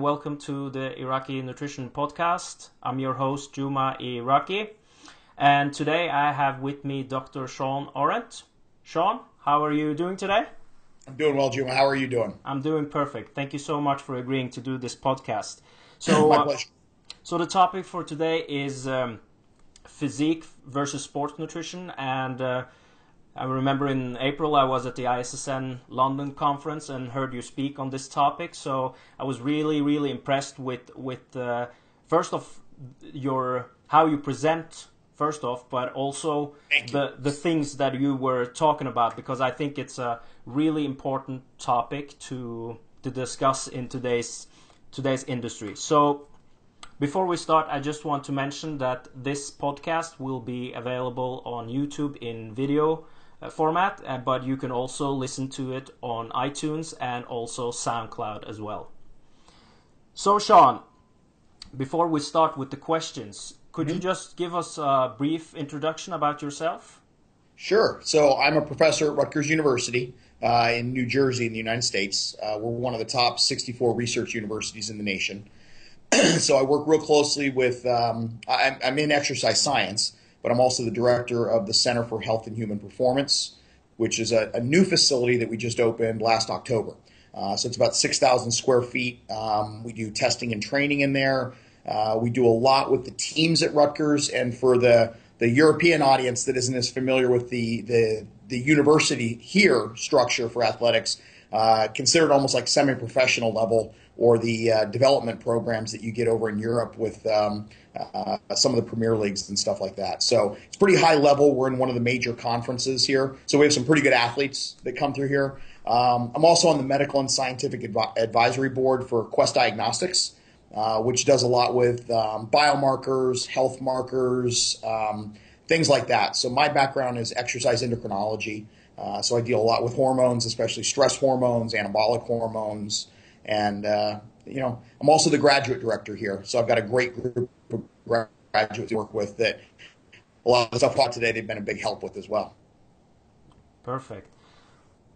And welcome to the Iraki Nutrition Podcast. I'm your host, Juma Iraki. And today I have with me Dr. Shawn Arent. Shawn, how are you doing today? I'm doing well, Juma. How are you doing? I'm doing perfect. Thank you so much for agreeing to do this podcast. So, My uh, so the topic for today is um, physique versus sports nutrition. And uh, I remember in April I was at the ISSN London conference and heard you speak on this topic. So I was really, really impressed with with uh, first of your how you present first off, but also the the things that you were talking about because I think it's a really important topic to to discuss in today's today's industry. So before we start, I just want to mention that this podcast will be available on YouTube in video format, uh, but you can also listen to it on iTunes and also SoundCloud as well. So, Shawn, before we start with the questions, could you just give us a brief introduction about yourself? Sure. So I'm a professor at Rutgers University uh, in New Jersey in the United States. Uh, we're one of the top 64 research universities in the nation. so I work real closely with, um, I'm, I'm in exercise science, but I'm also the director of the Center for Health and Human Performance, which is a, a new facility that we just opened last October. Uh, so it's about 6,000 square feet. Um, we do testing and training in there. Uh, we do a lot with the teams at Rutgers, and for the the European audience that isn't as familiar with the the, the university here structure for athletics, uh, considered almost like semi-professional level or the uh, development programs that you get over in Europe with um, uh, some of the Premier Leagues and stuff like that. So it's pretty high level. We're in one of the major conferences here, so we have some pretty good athletes that come through here. Um, I'm also on the medical and scientific advi- advisory board for Quest Diagnostics uh, which does a lot with um, biomarkers, health markers, um, things like that. So my background is exercise endocrinology. Uh, so I deal a lot with hormones, especially stress hormones, anabolic hormones, and uh, you know I'm also the graduate director here. So I've got a great group graduates work with that a lot of the stuff taught today they've been a big help with as well. Perfect.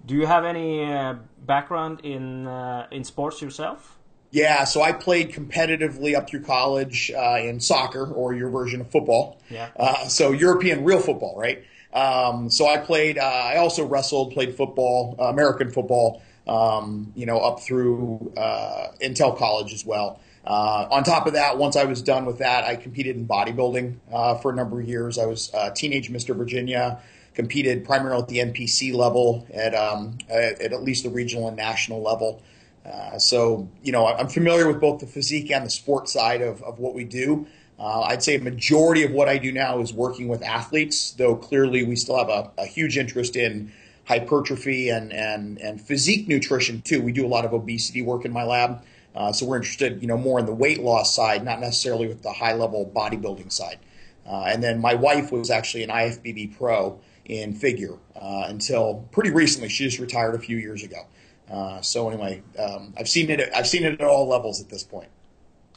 Do you have any uh, background in uh, in sports yourself? Yeah, so I played competitively up through college uh, in soccer, or your version of football. Yeah. Uh, so European real football, right? Um, so I played. Uh, I also wrestled, played football, uh, American football. Um, you know, up through uh, Intel College as well. Uh, on top of that, once I was done with that, I competed in bodybuilding uh, for a number of years. I was uh, teenage Mr. Virginia. Competed primarily at the NPC level, at um, at, at least the regional and national level. Uh, so, you know, I'm familiar with both the physique and the sport side of, of what we do. Uh, I'd say a majority of what I do now is working with athletes, though clearly we still have a, a huge interest in hypertrophy and, and, and physique nutrition too. We do a lot of obesity work in my lab. Uh, so we're interested, you know, more in the weight loss side, not necessarily with the high level bodybuilding side. Uh, and then my wife was actually an IFBB pro in figure uh, until pretty recently. She just retired a few years ago. Uh, so anyway, um, I've seen it. I've seen it at all levels at this point.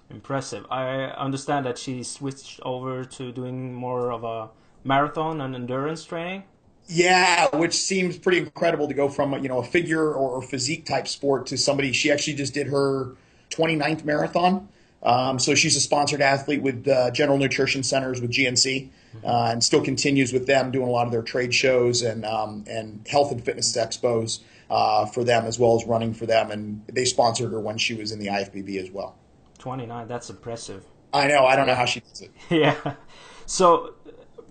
Impressive. I understand that she switched over to doing more of a marathon and endurance training. Yeah, which seems pretty incredible to go from you know a figure or physique type sport to somebody. She actually just did her 29th marathon. Um, so she's a sponsored athlete with uh, General Nutrition Centers with GNC, uh, and still continues with them doing a lot of their trade shows and um, and health and fitness expos uh, for them as well as running for them. And they sponsored her when she was in the IFBB as well. 29, that's impressive. I know. I don't know how she does it. Yeah. So,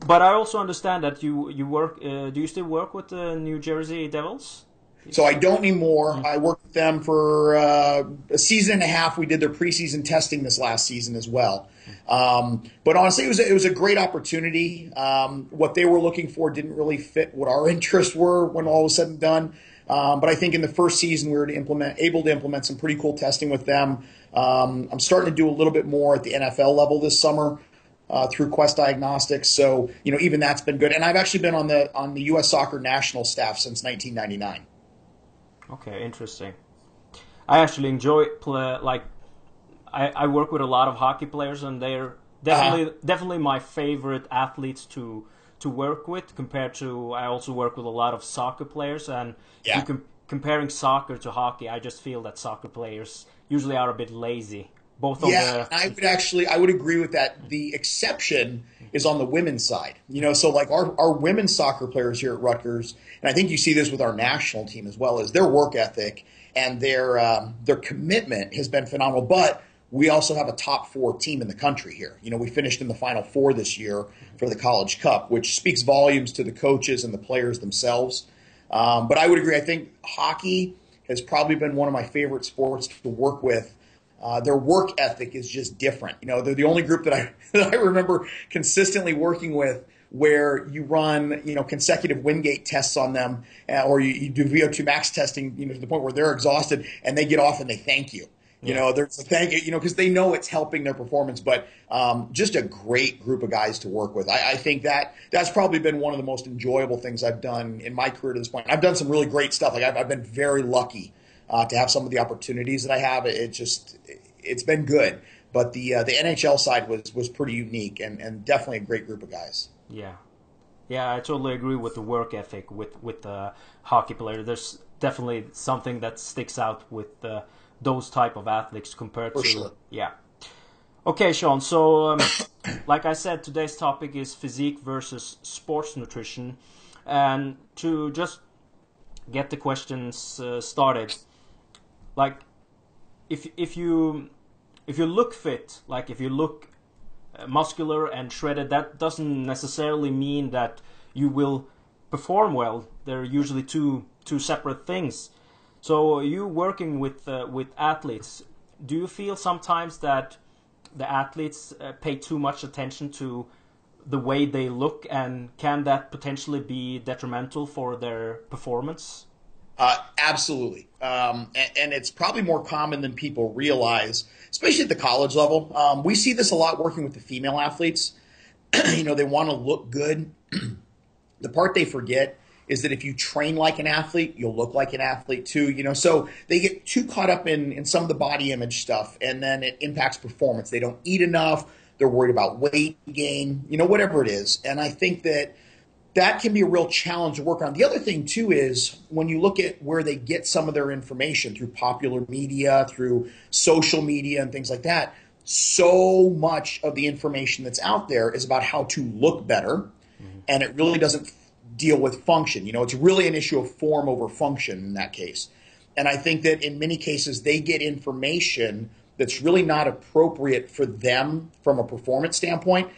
but I also understand that you you work. Uh, do you still work with the New Jersey Devils? So I don't anymore. I worked with them for uh, a season and a half. We did their preseason testing this last season as well. Um, but honestly, it was a, it was a great opportunity. Um, what they were looking for didn't really fit what our interests were when all was said and done. Um, but I think in the first season we were to implement, able to implement some pretty cool testing with them. Um, I'm starting to do a little bit more at the NFL level this summer. Uh, through Quest Diagnostics, so you know even that's been good, and I've actually been on the on the U.S. Soccer national staff since 1999. Okay, interesting. I actually enjoy play like I, I work with a lot of hockey players and they're definitely uh-huh. definitely my favorite athletes to to work with compared to I also work with a lot of soccer players and Yeah. you can comparing soccer to hockey, I just feel that soccer players usually are a bit lazy. Both yeah, the... I would actually I would agree with that. The exception is on the women's side. You know, so like our, our women's soccer players here at Rutgers, and I think you see this with our national team as well, is their work ethic and their um, their commitment has been phenomenal. But we also have a top four team in the country here. You know, we finished in the final four this year for the College Cup, which speaks volumes to the coaches and the players themselves. Um, but I would agree. I think hockey has probably been one of my favorite sports to work with. Uh, their work ethic is just different. You know, they're the only group that I that I remember consistently working with where you run, you know, consecutive Wingate tests on them, uh, or you, you, do VO2 max testing, you know, to the point where they're exhausted and they get off and they thank you. You yeah. know, there's a thank you, you know, because they know it's helping their performance. But um, just a great group of guys to work with. I, I, think that that's probably been one of the most enjoyable things I've done in my career to this point. I've done some really great stuff. Like I've, I've been very lucky uh, to have some of the opportunities that I have. It, it just it's been good. But the uh, the NHL side was was pretty unique and, and definitely a great group of guys. Yeah, yeah, I totally agree with the work ethic with with the hockey player. There's definitely something that sticks out with uh, those type of athletes compared For to sure. yeah. Okay, Shawn. So, um, like I said, today's topic is physique versus sports nutrition, and to just get the questions uh, started, like if if you if you look fit, like if you look uh, muscular and shredded, that doesn't necessarily mean that you will perform well. They're usually two two separate things. So you working with uh, with athletes, do you feel sometimes that the athletes uh, pay too much attention to the way they look, and can that potentially be detrimental for their performance? Uh, absolutely, um, and, and, it's probably more common than people realize, especially at the college level. Um, we see this a lot working with the female athletes. you know, they want to look good. the part they forget is that if you train like an athlete, you'll look like an athlete too. You know, so they get too caught up in in some of the body image stuff, and then it impacts performance. They don't eat enough. They're worried about weight gain. You know, whatever it is, and I think that that can be a real challenge to work on. The other thing too is when you look at where they get some of their information through popular media, through social media and things like that, so much of the information that's out there is about how to look better mm-hmm. and it really doesn't deal with function. You know, it's really an issue of form over function in that case. And I think that in many cases they get information that's really not appropriate for them from a performance standpoint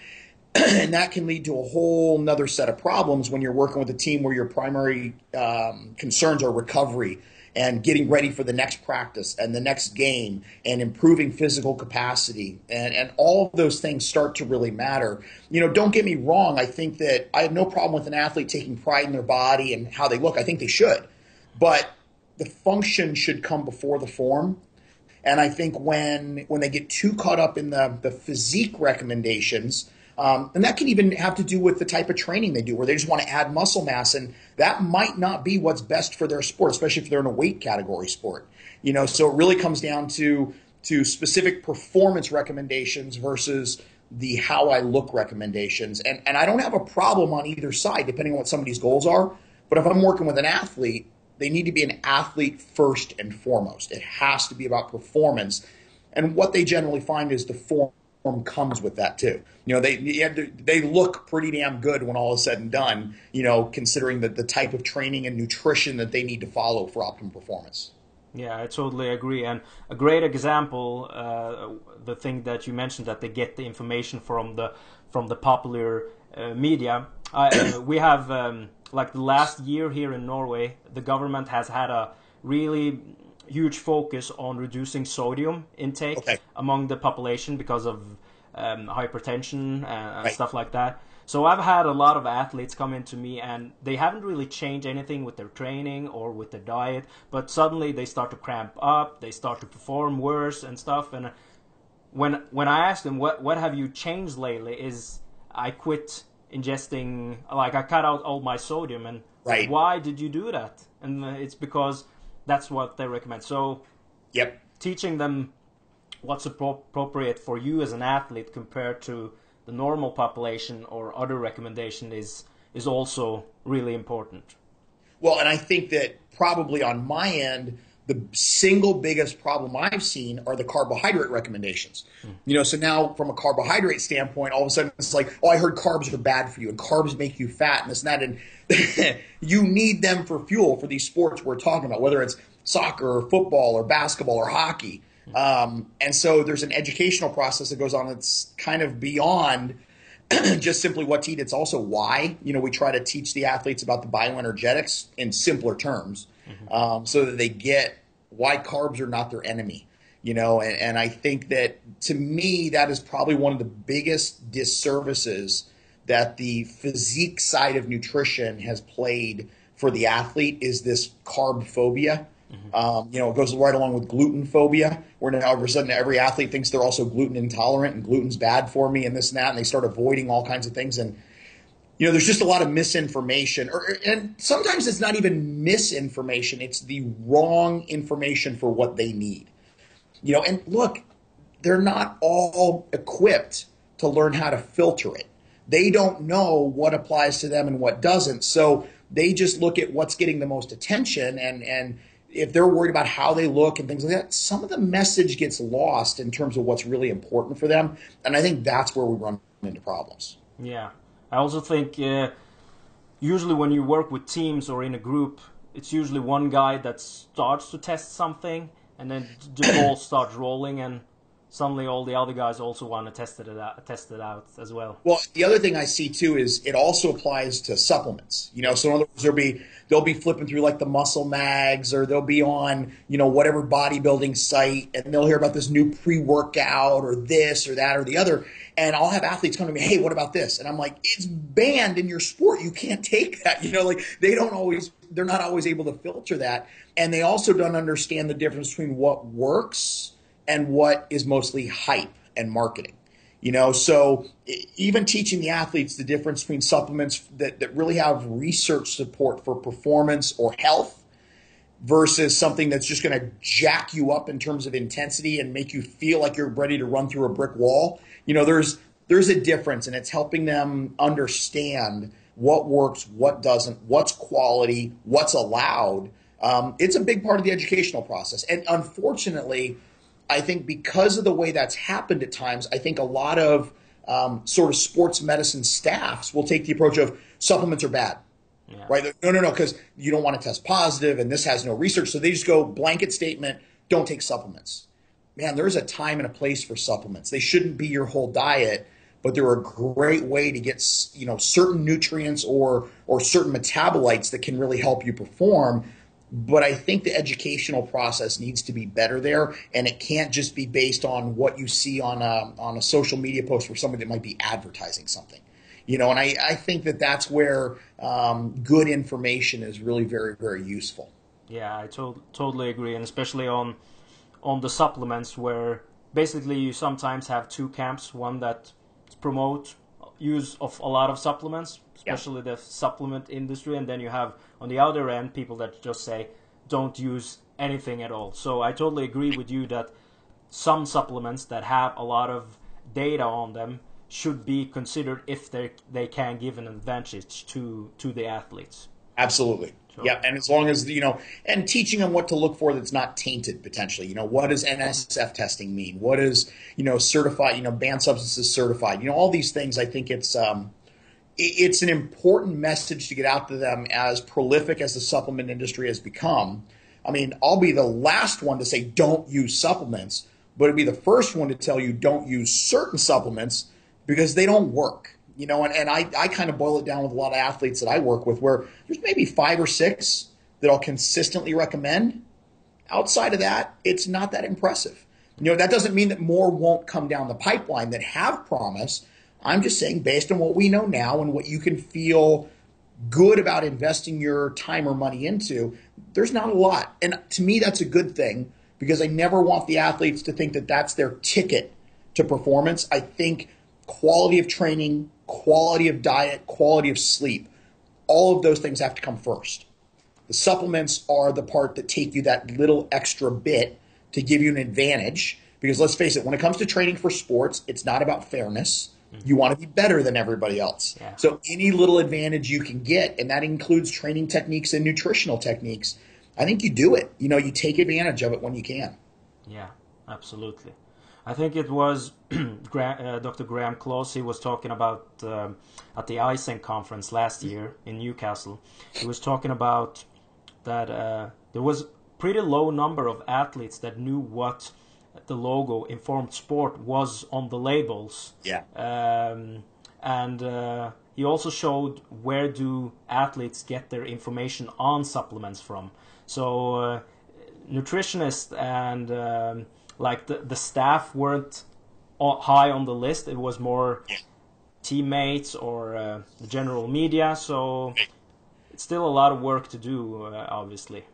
and that can lead to a whole nother set of problems when you're working with a team where your primary um, concerns are recovery and getting ready for the next practice and the next game and improving physical capacity and, and all of those things start to really matter. You know, don't get me wrong, I think that I have no problem with an athlete taking pride in their body and how they look. I think they should. But the function should come before the form. And I think when when they get too caught up in the, the physique recommendations, um, and that can even have to do with the type of training they do, where they just want to add muscle mass, and that might not be what's best for their sport, especially if they're in a weight category sport. You know, so it really comes down to to specific performance recommendations versus the how I look recommendations. And and I don't have a problem on either side, depending on what somebody's goals are. But if I'm working with an athlete, they need to be an athlete first and foremost. It has to be about performance. And what they generally find is the form comes with that too. You know, they they look pretty damn good when all is said and done. You know, considering the the type of training and nutrition that they need to follow for optimum performance. Yeah, I totally agree. And a great example, uh, the thing that you mentioned that they get the information from the from the popular uh, media. uh, we have um, like the last year here in Norway, the government has had a really huge focus on reducing sodium intake okay. among the population because of um, hypertension and, and right. stuff like that. So I've had a lot of athletes come into me and they haven't really changed anything with their training or with their diet, but suddenly they start to cramp up, they start to perform worse and stuff. And when when I ask them what what have you changed lately, is I quit ingesting like I cut out all my sodium and right. why did you do that? And it's because that's what they recommend. So, yep, teaching them what's appropriate for you as an athlete compared to the normal population or other recommendation is is also really important. Well, and I think that probably on my end, the single biggest problem I've seen are the carbohydrate recommendations. Mm. You know, so now from a carbohydrate standpoint, all of a sudden it's like, oh, I heard carbs are bad for you and carbs make you fat and this and that. And you need them for fuel for these sports we're talking about, whether it's soccer or football or basketball or hockey. Um, and so there's an educational process that goes on that's kind of beyond just simply what to eat. It's also why. You know, we try to teach the athletes about the bioenergetics in simpler terms mm-hmm. um, so that they get why carbs are not their enemy. You know, and, and I think that to me, that is probably one of the biggest disservices that the physique side of nutrition has played for the athlete is this carb phobia Mm-hmm. Um, you know, it goes right along with gluten phobia, where now all of a sudden every athlete thinks they're also gluten intolerant and gluten's bad for me and this and that, and they start avoiding all kinds of things. And you know, there's just a lot of misinformation, or and sometimes it's not even misinformation; it's the wrong information for what they need. You know, and look, they're not all equipped to learn how to filter it. They don't know what applies to them and what doesn't. So they just look at what's getting the most attention and and if they're worried about how they look and things like that, some of the message gets lost in terms of what's really important for them. And I think that's where we run into problems. Yeah. I also think uh, usually when you work with teams or in a group, it's usually one guy that starts to test something and then the ball starts rolling and suddenly all the other guys also want to test it out, test it out as well. Well, the other thing I see too is it also applies to supplements. You know, so in other words, there'll be they'll be flipping through like the muscle mags or they'll be on you know whatever bodybuilding site and they'll hear about this new pre-workout or this or that or the other and I'll have athletes come to me, hey, what about this? And I'm like, it's banned in your sport. You can't take that. You know, like they don't always, they're not always able to filter that. And they also don't understand the difference between what works and what is mostly hype and marketing. You know, so even teaching the athletes the difference between supplements that, that really have research support for performance or health versus something that's just going to jack you up in terms of intensity and make you feel like you're ready to run through a brick wall. You know, there's there's a difference and it's helping them understand what works, what doesn't, what's quality, what's allowed. Um, it's a big part of the educational process. And unfortunately, I think because of the way that's happened at times, I think a lot of um, sort of sports medicine staffs will take the approach of supplements are bad. Yeah. Right? No, no, no, because you don't want to test positive and this has no research. So they just go blanket statement, don't take supplements. Man, there's a time and a place for supplements. They shouldn't be your whole diet, but they're a great way to get you know certain nutrients or or certain metabolites that can really help you perform but I think the educational process needs to be better there, and it can't just be based on what you see on a, on a social media post for somebody that might be advertising something. You know, and I, I think that that's where um, good information is really very, very useful. Yeah, I to- totally agree, and especially on on the supplements where basically you sometimes have two camps: one that promote use of a lot of supplements, especially yeah. the supplement industry, and then you have on the other end people that just say don't use anything at all. So I totally agree with you that some supplements that have a lot of data on them should be considered if they they can give an advantage to to the athletes. Absolutely. So. Yeah, and as long as you know, and teaching them what to look for that's not tainted potentially. You know, what does NSF testing mean? What is you know certified? You know, banned substances certified. You know, all these things. I think it's um, it's an important message to get out to them as prolific as the supplement industry has become. I mean, I'll be the last one to say don't use supplements, but it'd be the first one to tell you don't use certain supplements because they don't work. You know, and, and I, I kind of boil it down with a lot of athletes that I work with where there's maybe five or six that I'll consistently recommend. Outside of that, it's not that impressive. You know, that doesn't mean that more won't come down the pipeline that have promise I'm just saying, based on what we know now and what you can feel good about investing your time or money into, there's not a lot. And to me, that's a good thing because I never want the athletes to think that that's their ticket to performance. I think quality of training, quality of diet, quality of sleep, all of those things have to come first. The supplements are the part that take you that little extra bit to give you an advantage. Because let's face it, when it comes to training for sports, it's not about fairness mm-hmm. You want to be better than everybody else. Yeah. So any little advantage you can get, and that includes training techniques and nutritional techniques, I think you do it. You know, you take advantage of it when you can. Yeah, absolutely. I think it was uh, Dr. Graham Close. He was talking about um, at the ISENC conference last year in Newcastle. He was talking about that uh, there was pretty low number of athletes that knew what the logo informed sport was on the labels. Yeah. Um, and uh, he also showed where do athletes get their information on supplements from. So uh, nutritionists and um, like the, the staff weren't high on the list. It was more teammates or uh, the general media. So it's still a lot of work to do, uh, obviously.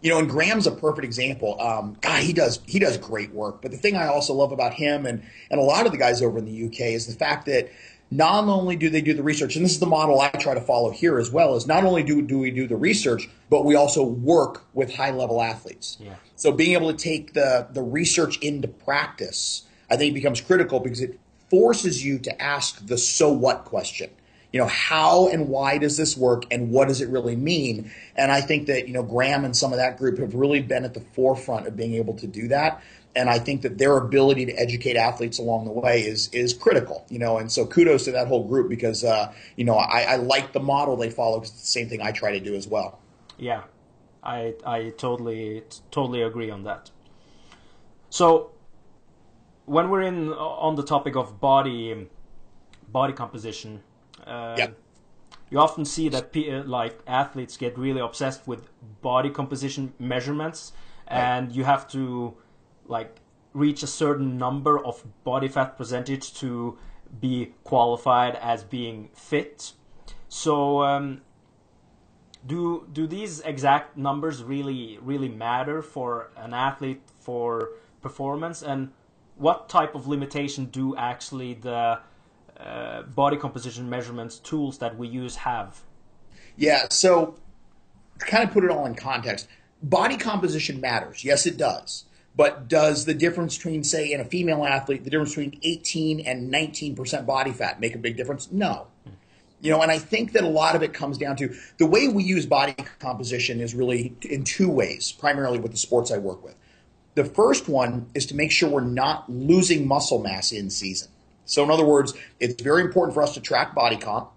You know, and Graham's a perfect example. Um, God, he does he does great work. But the thing I also love about him and and a lot of the guys over in the UK is the fact that not only do they do the research, and this is the model I try to follow here as well, is not only do, do we do the research, but we also work with high level athletes. Yeah. So being able to take the, the research into practice, I think becomes critical because it forces you to ask the so what question. You know, how and why does this work and what does it really mean? And I think that, you know, Graham and some of that group have really been at the forefront of being able to do that and I think that their ability to educate athletes along the way is is critical. You know, and so kudos to that whole group because uh, you know I, I like the model they follow because it's the same thing I try to do as well. Yeah, I I totally totally agree on that. So when we're in on the topic of body body composition, uh, you often see that like athletes get really obsessed with body composition measurements, and right. you have to like reach a certain number of body fat percentage to be qualified as being fit. So um, do do these exact numbers really really matter for an athlete for performance and what type of limitation do actually the uh, body composition measurements tools that we use have? Yeah, so to kind of put it all in context, body composition matters. Yes, it does. But does the difference between, say, in a female athlete, the difference between 18 and 19% body fat make a big difference? No. You know, and I think that a lot of it comes down to the way we use body composition is really in two ways, primarily with the sports I work with. The first one is to make sure we're not losing muscle mass in season. So, in other words, it's very important for us to track body comp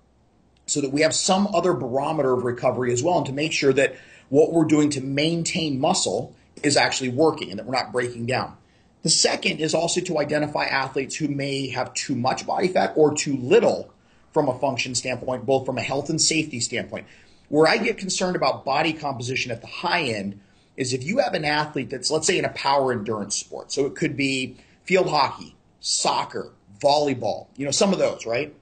so that we have some other barometer of recovery as well, and to make sure that what we're doing to maintain muscle is actually working and that we're not breaking down. The second is also to identify athletes who may have too much body fat or too little from a function standpoint, both from a health and safety standpoint. Where I get concerned about body composition at the high end is if you have an athlete that's, let's say, in a power endurance sport. So it could be field hockey, soccer, volleyball, you know, some of those, right?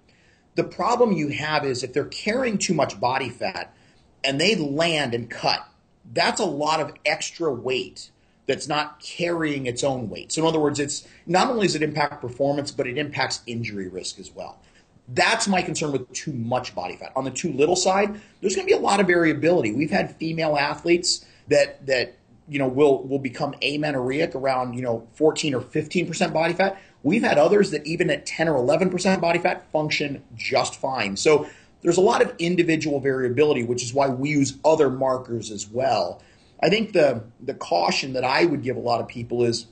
The problem you have is if they're carrying too much body fat and they land and cut that's a lot of extra weight that's not carrying its own weight. So in other words, it's not only does it impact performance, but it impacts injury risk as well. That's my concern with too much body fat. On the too little side, there's going to be a lot of variability. We've had female athletes that that you know will will become amenorrheic around you know 14 or 15 percent body fat. We've had others that even at 10 or 11 percent body fat function just fine. So there's a lot of individual variability, which is why we use other markers as well. I think the the caution that I would give a lot of people is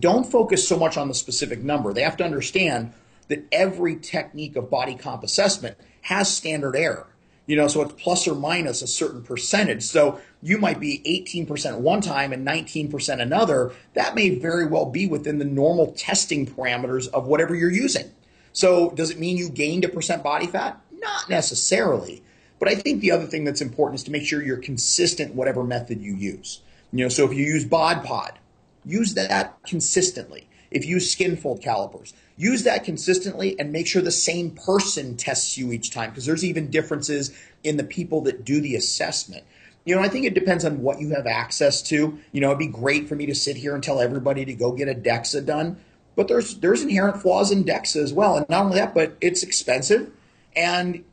don't focus so much on the specific number. They have to understand that every technique of body comp assessment has standard error. You know, so it's plus or minus a certain percentage. So you might be 18% one time and 19% another. That may very well be within the normal testing parameters of whatever you're using. So does it mean you gained a percent body fat? Not necessarily. But I think the other thing that's important is to make sure you're consistent whatever method you use. You know, so if you use bod pod, use that consistently. If you use skin fold calipers, use that consistently and make sure the same person tests you each time because there's even differences in the people that do the assessment. You know, I think it depends on what you have access to. You know, it'd be great for me to sit here and tell everybody to go get a DEXA done, but there's there's inherent flaws in DEXA as well. And not only that, but it's expensive and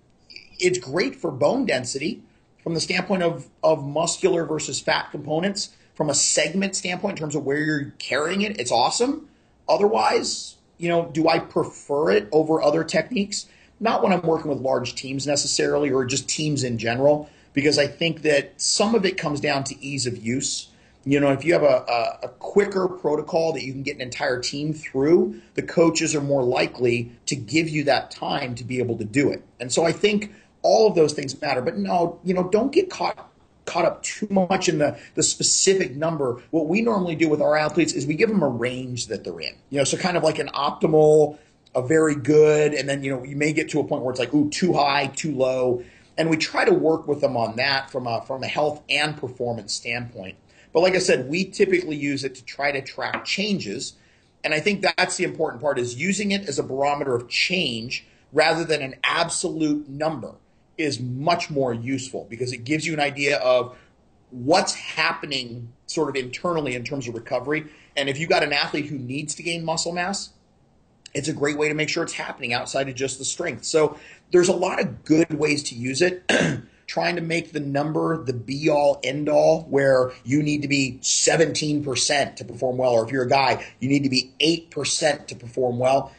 it's great for bone density from the standpoint of, of muscular versus fat components. From a segment standpoint, in terms of where you're carrying it, it's awesome. Otherwise, you know, do I prefer it over other techniques? Not when I'm working with large teams necessarily, or just teams in general, because I think that some of it comes down to ease of use. You know, if you have a, a, quicker protocol that you can get an entire team through, the coaches are more likely to give you that time to be able to do it. And so I think all of those things matter. But no, you know, don't get caught caught up too much in the, the specific number. What we normally do with our athletes is we give them a range that they're in. You know, so kind of like an optimal, a very good, and then you know you may get to a point where it's like, ooh, too high, too low. And we try to work with them on that from a from a health and performance standpoint. But like I said, we typically use it to try to track changes. And I think that's the important part is using it as a barometer of change rather than an absolute number is much more useful because it gives you an idea of what's happening sort of internally in terms of recovery. And if you've got an athlete who needs to gain muscle mass, it's a great way to make sure it's happening outside of just the strength. So there's a lot of good ways to use it. trying to make the number the be all end all where you need to be 17% to perform well, or if you're a guy, you need to be 8% to perform well.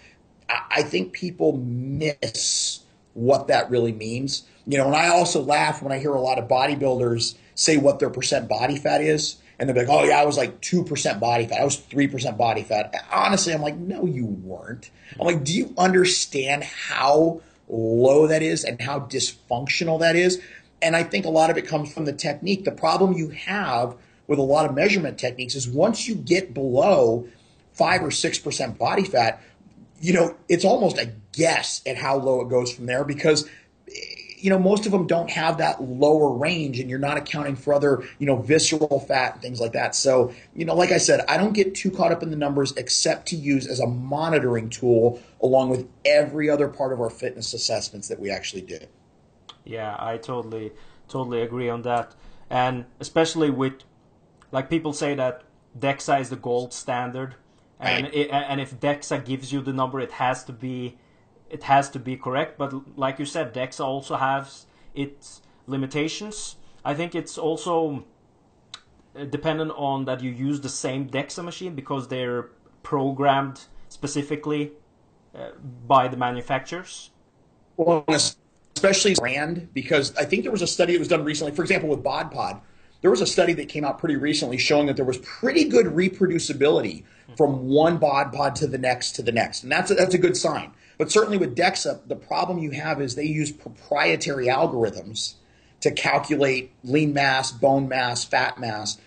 I think people miss what that really means. You know, and I also laugh when I hear a lot of bodybuilders say what their percent body fat is. And they're like, oh, yeah, I was like 2% body fat. I was 3% body fat. Honestly, I'm like, no, you weren't. I'm like, do you understand how low that is and how dysfunctional that is? And I think a lot of it comes from the technique. The problem you have with a lot of measurement techniques is once you get below five or six percent body fat, you know, it's almost a guess at how low it goes from there because you know most of them don't have that lower range and you're not accounting for other you know visceral fat and things like that. So you know like i said i don't get too caught up in the numbers except to use as a monitoring tool along with every other part of our fitness assessments that we actually do. Yeah, I totally totally agree on that, and especially with like people say that DEXA is the gold standard, and it, and if DEXA gives you the number, it has to be it has to be correct. But like you said, DEXA also has its limitations. I think it's also uh, dependent on that you use the same DEXA machine because they're programmed specifically uh, by the manufacturers. Well, especially brand, because I think there was a study that was done recently, for example, with Bod Pod. There was a study that came out pretty recently showing that there was pretty good reproducibility from one bod pod to the next to the next. And that's a, that's a good sign. But certainly with DEXA, the problem you have is they use proprietary algorithms to calculate lean mass, bone mass, fat mass.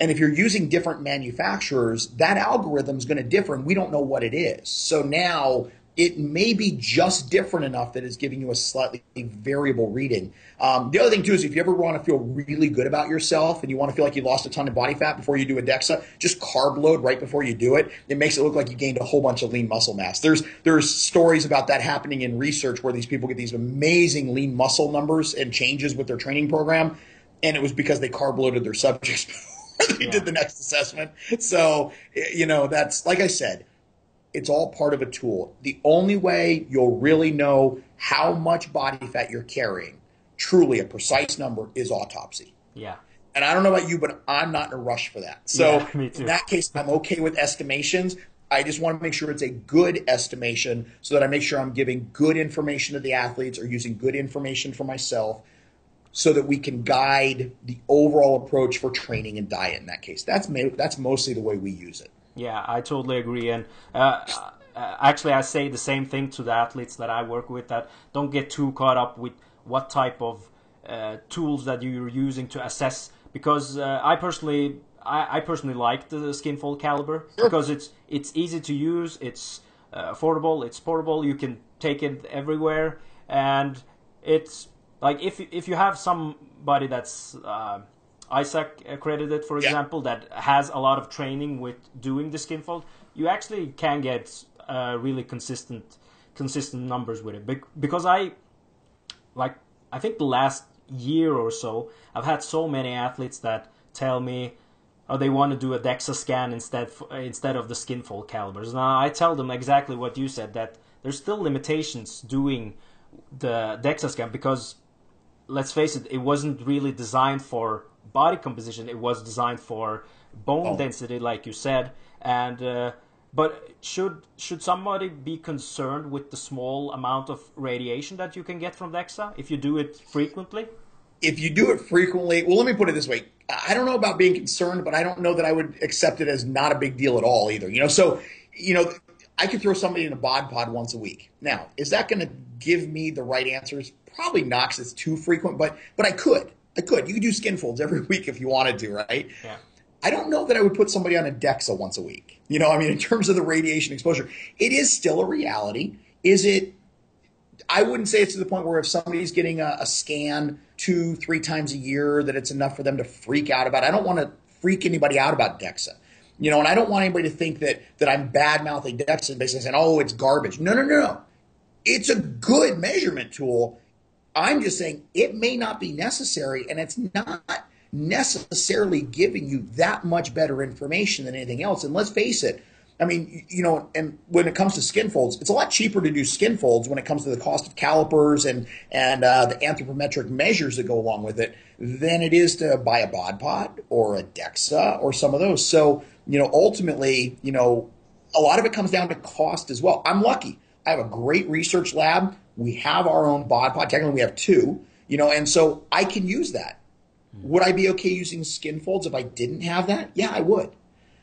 And if you're using different manufacturers, that algorithm is going to differ, and we don't know what it is. So now it may be just different enough that it's giving you a slightly variable reading. Um, the other thing too is if you ever want to feel really good about yourself and you want to feel like you lost a ton of body fat before you do a DEXA, just carb load right before you do it. It makes it look like you gained a whole bunch of lean muscle mass. There's there's stories about that happening in research where these people get these amazing lean muscle numbers and changes with their training program, and it was because they carb loaded their subjects before they yeah. did the next assessment. So you know that's like I said it's all part of a tool. The only way you'll really know how much body fat you're carrying, truly a precise number, is autopsy. Yeah. And I don't know about you, but I'm not in a rush for that. So yeah, in that case, I'm okay with estimations. I just want to make sure it's a good estimation so that I make sure I'm giving good information to the athletes or using good information for myself so that we can guide the overall approach for training and diet in that case. That's that's mostly the way we use it. Yeah, I totally agree. And uh, uh, actually, I say the same thing to the athletes that I work with that don't get too caught up with what type of uh, tools that you're using to assess. Because uh, I personally, I, I, personally like the Skinfold caliper because it's it's easy to use, it's uh, affordable, it's portable. You can take it everywhere, and it's like if if you have somebody that's ISAK accredited, for example, yeah. that has a lot of training with doing the skinfold, you actually can get uh, really consistent consistent numbers with it. because I like I think the last year or so, I've had so many athletes that tell me oh, they want to do a DEXA scan instead instead of the skinfold calipers. Now I tell them exactly what you said that there's still limitations doing the DEXA scan because let's face it, it wasn't really designed for body composition. It was designed for bone oh. density, like you said, and uh, but should should somebody be concerned with the small amount of radiation that you can get from DEXA if you do it frequently? If you do it frequently, well, let me put it this way: I don't know about being concerned, but I don't know that I would accept it as not a big deal at all either. You know, so you know, I could throw somebody in a bod pod once a week. Now, is that going to give me the right answers? Probably not, because it's too frequent. But but I could, I could. You could do skin folds every week if you wanted to, right? Yeah. I don't know that I would put somebody on a DEXA once a week. You know, I mean, in terms of the radiation exposure, it is still a reality. Is it? I wouldn't say it's to the point where if somebody's getting a, a scan two, three times a year, that it's enough for them to freak out about. I don't want to freak anybody out about DEXA. You know, and I don't want anybody to think that that I'm bad mouthing DEXA and basically saying, "Oh, it's garbage." No, no, no, no. It's a good measurement tool. I'm just saying it may not be necessary, and it's not necessarily giving you that much better information than anything else. And let's face it, I mean, you know, and when it comes to skin folds, it's a lot cheaper to do skin folds when it comes to the cost of calipers and and uh, the anthropometric measures that go along with it than it is to buy a bod pod or a DEXA or some of those. So, you know, ultimately, you know, a lot of it comes down to cost as well. I'm lucky. I have a great research lab. We have our own bod pod. Technically, we have two. You know, and so I can use that. Hmm. Would I be okay using skin folds if I didn't have that? Yeah, I would.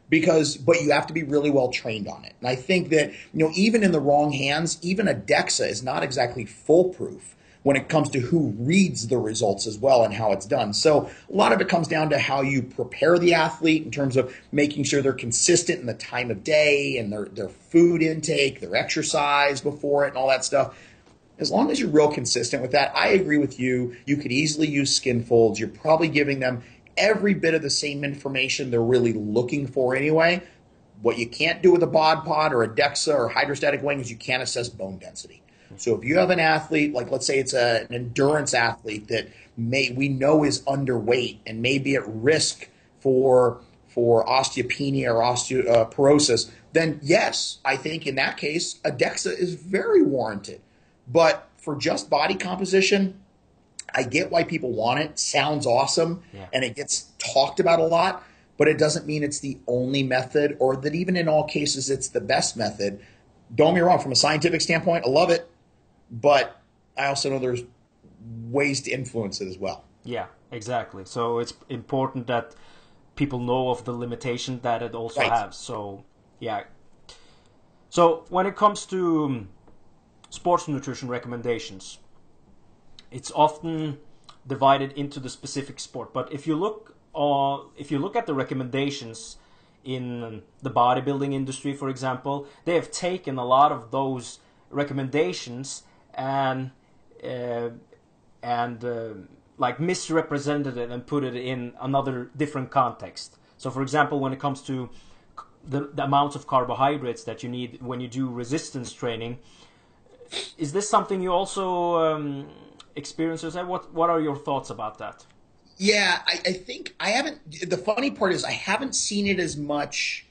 Because, but you have to be really well trained on it. And I think that, you know, even in the wrong hands, even a DEXA is not exactly foolproof when it comes to who reads the results as well and how it's done. So a lot of it comes down to how you prepare the athlete in terms of making sure they're consistent in the time of day and their, their food intake, their exercise before it and all that stuff as long as you're real consistent with that, I agree with you. You could easily use skin folds. You're probably giving them every bit of the same information they're really looking for anyway. What you can't do with a bod pod or a DEXA or hydrostatic weighing is you can't assess bone density. So if you have an athlete, like let's say it's a, an endurance athlete that may we know is underweight and may be at risk for for osteopenia or osteoporosis, uh, then yes, I think in that case a DEXA is very warranted. But for just body composition, I get why people want it. Sounds awesome, Yeah. and it gets talked about a lot. But it doesn't mean it's the only method, or that even in all cases it's the best method. Don't get me wrong. From a scientific standpoint, I love it, but I also know there's ways to influence it as well. Yeah, exactly. So it's important that people know of the limitation that it also Right. has. So yeah. So when it comes to um, sports nutrition recommendations, it's often divided into the specific sport. But if you look, uh, if you look at the recommendations in the bodybuilding industry, for example, they have taken a lot of those recommendations and uh, and uh, like misrepresented it and put it in another different context. So, for example, when it comes to the, the amounts of carbohydrates that you need when you do resistance training, is this something you also um, experience? What What are your thoughts about that? Yeah, I, I think I haven't. The funny part is I haven't seen it as much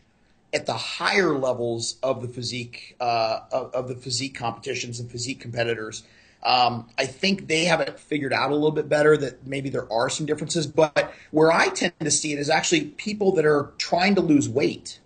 at the higher levels of the physique uh, of, of the physique competitions and physique competitors. Um, I think they have it figured out a little bit better that maybe there are some differences. But where I tend to see it is actually people that are trying to lose weight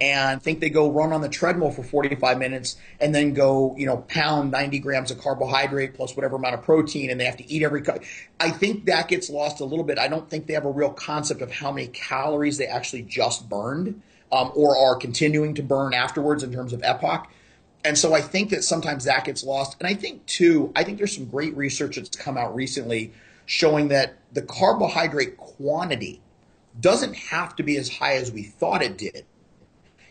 and think they go run on the treadmill for 45 minutes and then go, you know, pound 90 grams of carbohydrate plus whatever amount of protein and they have to eat every. Co- I think that gets lost a little bit. I don't think they have a real concept of how many calories they actually just burned um, or are continuing to burn afterwards in terms of EPOC. And so I think that sometimes that gets lost. And I think too, I think there's some great research that's come out recently showing that the carbohydrate quantity doesn't have to be as high as we thought it did.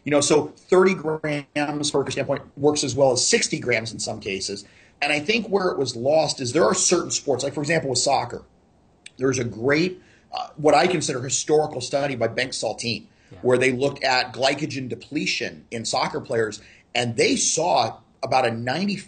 You know, so 30 grams per standpoint works as well as 60 grams in some cases. And I think where it was lost is there are certain sports, like for example with soccer, there's a great, uh, what I consider historical study by Bengt Saltin, where they looked at glycogen depletion in soccer players, and they saw about a 95%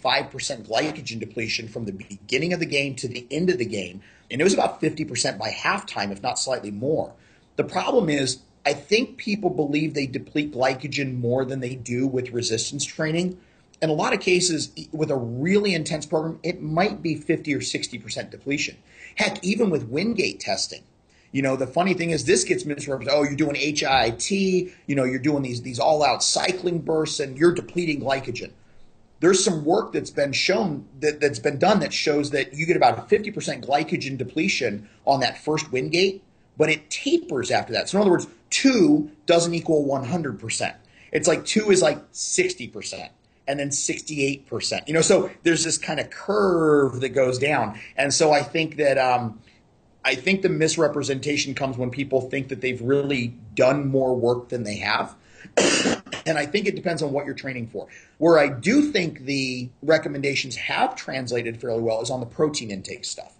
glycogen depletion from the beginning of the game to the end of the game, and it was about 50% by halftime, if not slightly more. The problem is, I think people believe they deplete glycogen more than they do with resistance training. In a lot of cases, with a really intense program, it might be 50 or 60% depletion. Heck, even with Wingate testing, You know, the funny thing is this gets misrepresented. Oh, you're doing HIIT, you know, you're doing these these all out cycling bursts and you're depleting glycogen. There's some work that's been shown that, that's been done that shows that you get about a 50% glycogen depletion on that first Wingate, but it tapers after that. So in other words, two doesn't equal 100%. It's like two is like 60% and then 68%. You know, so there's this kind of curve that goes down. And so I think that um, I think the misrepresentation comes when people think that they've really done more work than they have. and I think it depends on what you're training for. Where I do think the recommendations have translated fairly well is on the protein intake stuff.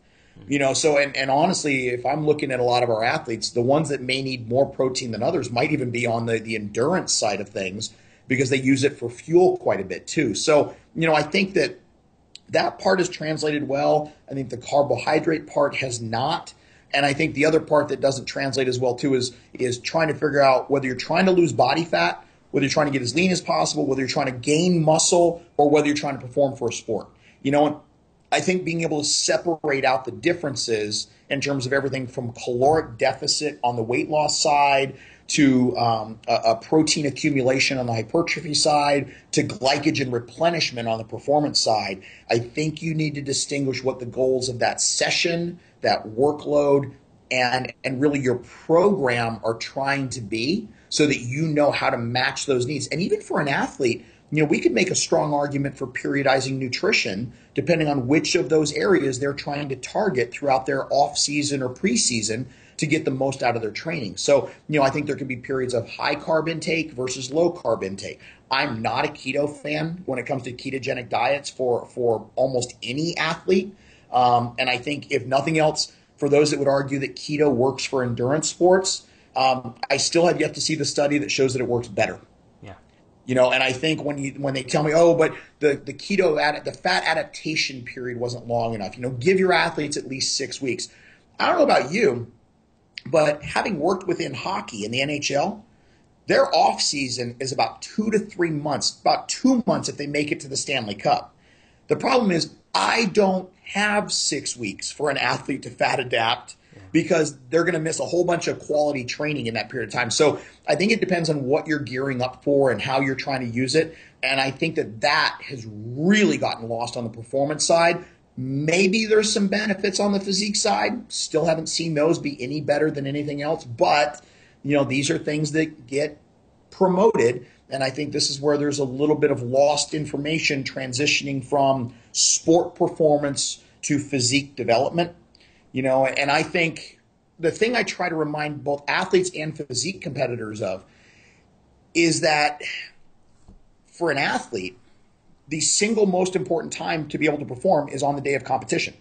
You know, so and, and honestly, if I'm looking at a lot of our athletes, the ones that may need more protein than others might even be on the, the endurance side of things because they use it for fuel quite a bit too. So, you know, I think that that part is translated well. I think the carbohydrate part has not. And I think the other part that doesn't translate as well too is is trying to figure out whether you're trying to lose body fat, whether you're trying to get as lean as possible, whether you're trying to gain muscle, or whether you're trying to perform for a sport. You know, I think being able to separate out the differences in terms of everything from caloric deficit on the weight loss side to um, a, a, protein accumulation on the hypertrophy side to glycogen replenishment on the performance side. I think you need to distinguish what the goals of that session, that workload, and and really your program are trying to be so that you know how to match those needs. And even for an athlete, you know, we could make a strong argument for periodizing nutrition depending on which of those areas they're trying to target throughout their off season or preseason to get the most out of their training. So, you know, I think there can be periods of high carb intake versus low carb intake. I'm not a keto fan when it comes to ketogenic diets for for almost any athlete. Um, and I think if nothing else, for those that would argue that keto works for endurance sports, um, I still have yet to see the study that shows that it works better. You know, and I think when you when they tell me, oh, but the the keto ad, the fat adaptation period wasn't long enough. You know, give your athletes at least six weeks. I don't know about you, but having worked within hockey in the NHL, their off season is about two to three months, about two months if they make it to the Stanley Cup. The problem is I don't have six weeks for an athlete to fat adapt because they're going to miss a whole bunch of quality training in that period of time. So I think it depends on what you're gearing up for and how you're trying to use it. And I think that that has really gotten lost on the performance side Maybe there's some benefits on the physique side. Still haven't seen those be any better than anything else. But, you know, these are things that get promoted. And I think this is where there's a little bit of lost information transitioning from sport performance to physique development. You know, and I think the thing I try to remind both athletes and physique competitors of is that for an athlete, the single most important time to be able to perform is on the day of competition.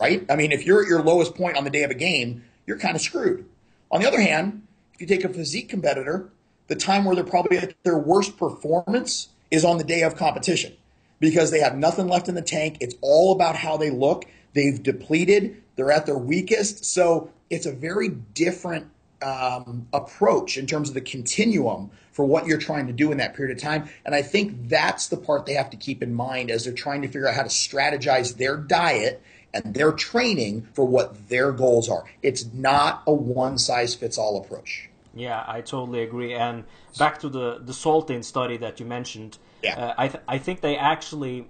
Right? I mean, if you're at your lowest point on the day of a game, you're kind of screwed. On the other hand, if you take a physique competitor, the time where they're probably at their worst performance is on the day of competition because they have nothing left in the tank. It's all about how they look. They've depleted, they're at their weakest. So it's a very different um, approach in terms of the continuum for what you're trying to do in that period of time. And I think that's the part they have to keep in mind as they're trying to figure out how to strategize their diet and their training for what their goals are. It's not a one size fits all approach. Yeah, I totally agree. And back to the the Saltin study that you mentioned, yeah. Uh, I th- I think they actually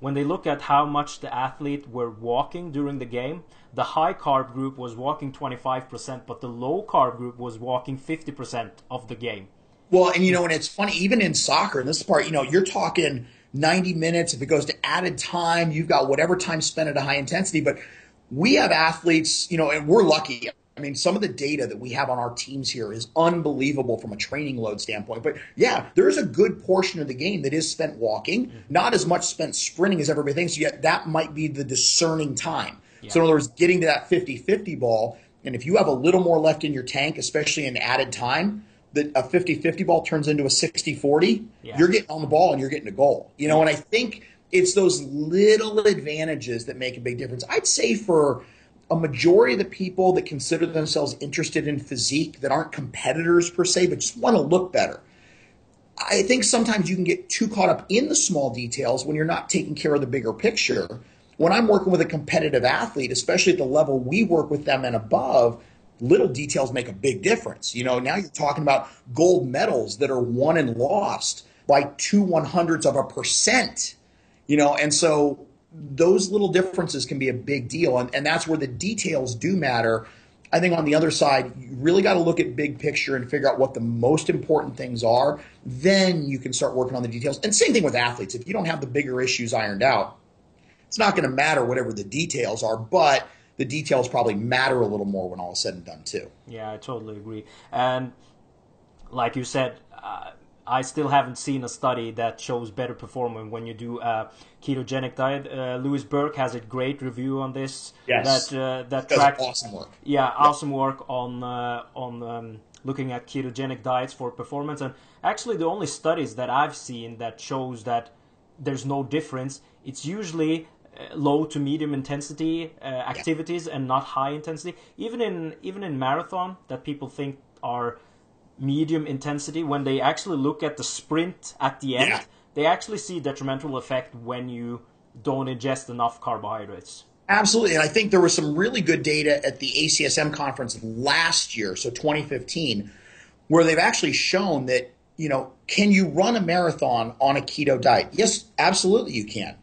when they look at how much the athlete were walking during the game, the high carb group was walking 25%, but the low carb group was walking 50% of the game. Well, and you know, and it's funny, even in soccer, this part, you know, you're talking 90 minutes. If it goes to added time, you've got whatever time spent at a high intensity. But we have athletes, you know, and we're lucky. I mean, some of the data that we have on our teams here is unbelievable from a training load standpoint. But yeah, there is a good portion of the game that is spent walking, mm-hmm. not as much spent sprinting as everybody thinks, yet that might be the discerning time. Yeah. So, in other words, getting to that 50 50 ball, and if you have a little more left in your tank, especially in added time, that a 50 50 ball turns into a 60 40, yeah. you're getting on the ball and you're getting a goal. You know, and I think it's those little advantages that make a big difference. I'd say for a majority of the people that consider themselves interested in physique that aren't competitors per se, but just want to look better. I think sometimes you can get too caught up in the small details when you're not taking care of the bigger picture. When I'm working with a competitive athlete, especially at the level we work with them and above, little details make a big difference. You know, now you're talking about gold medals that are won and lost by two one hundredths of a percent. You know, and so those little differences can be a big deal, and, and that's where the details do matter. I think on the other side, you really got to look at big picture and figure out what the most important things are. Then you can start working on the details. And same thing with athletes. If you don't have the bigger issues ironed out, it's not going to matter whatever the details are, but the details probably matter a little more when all is said and done too. Yeah, I totally agree. And like you said, uh, I still haven't seen a study that shows better performance when you do a ketogenic diet. Uh, Louise Burke has a great review on this. Yes, that uh, that tracks awesome work. Yeah, awesome work on uh, on um, looking at ketogenic diets for performance. And actually, the only studies that I've seen that shows that there's no difference, it's usually uh, low to medium intensity uh, activities and not high intensity. Even in even in marathon that people think are medium intensity, when they actually look at the sprint at the end, Yeah. they actually see detrimental effect when you don't ingest enough carbohydrates. Absolutely. And I think there was some really good data at the ACSM conference last year, so 2015, where they've actually shown that, you know, can you run a marathon on a keto diet? Yes, absolutely you can.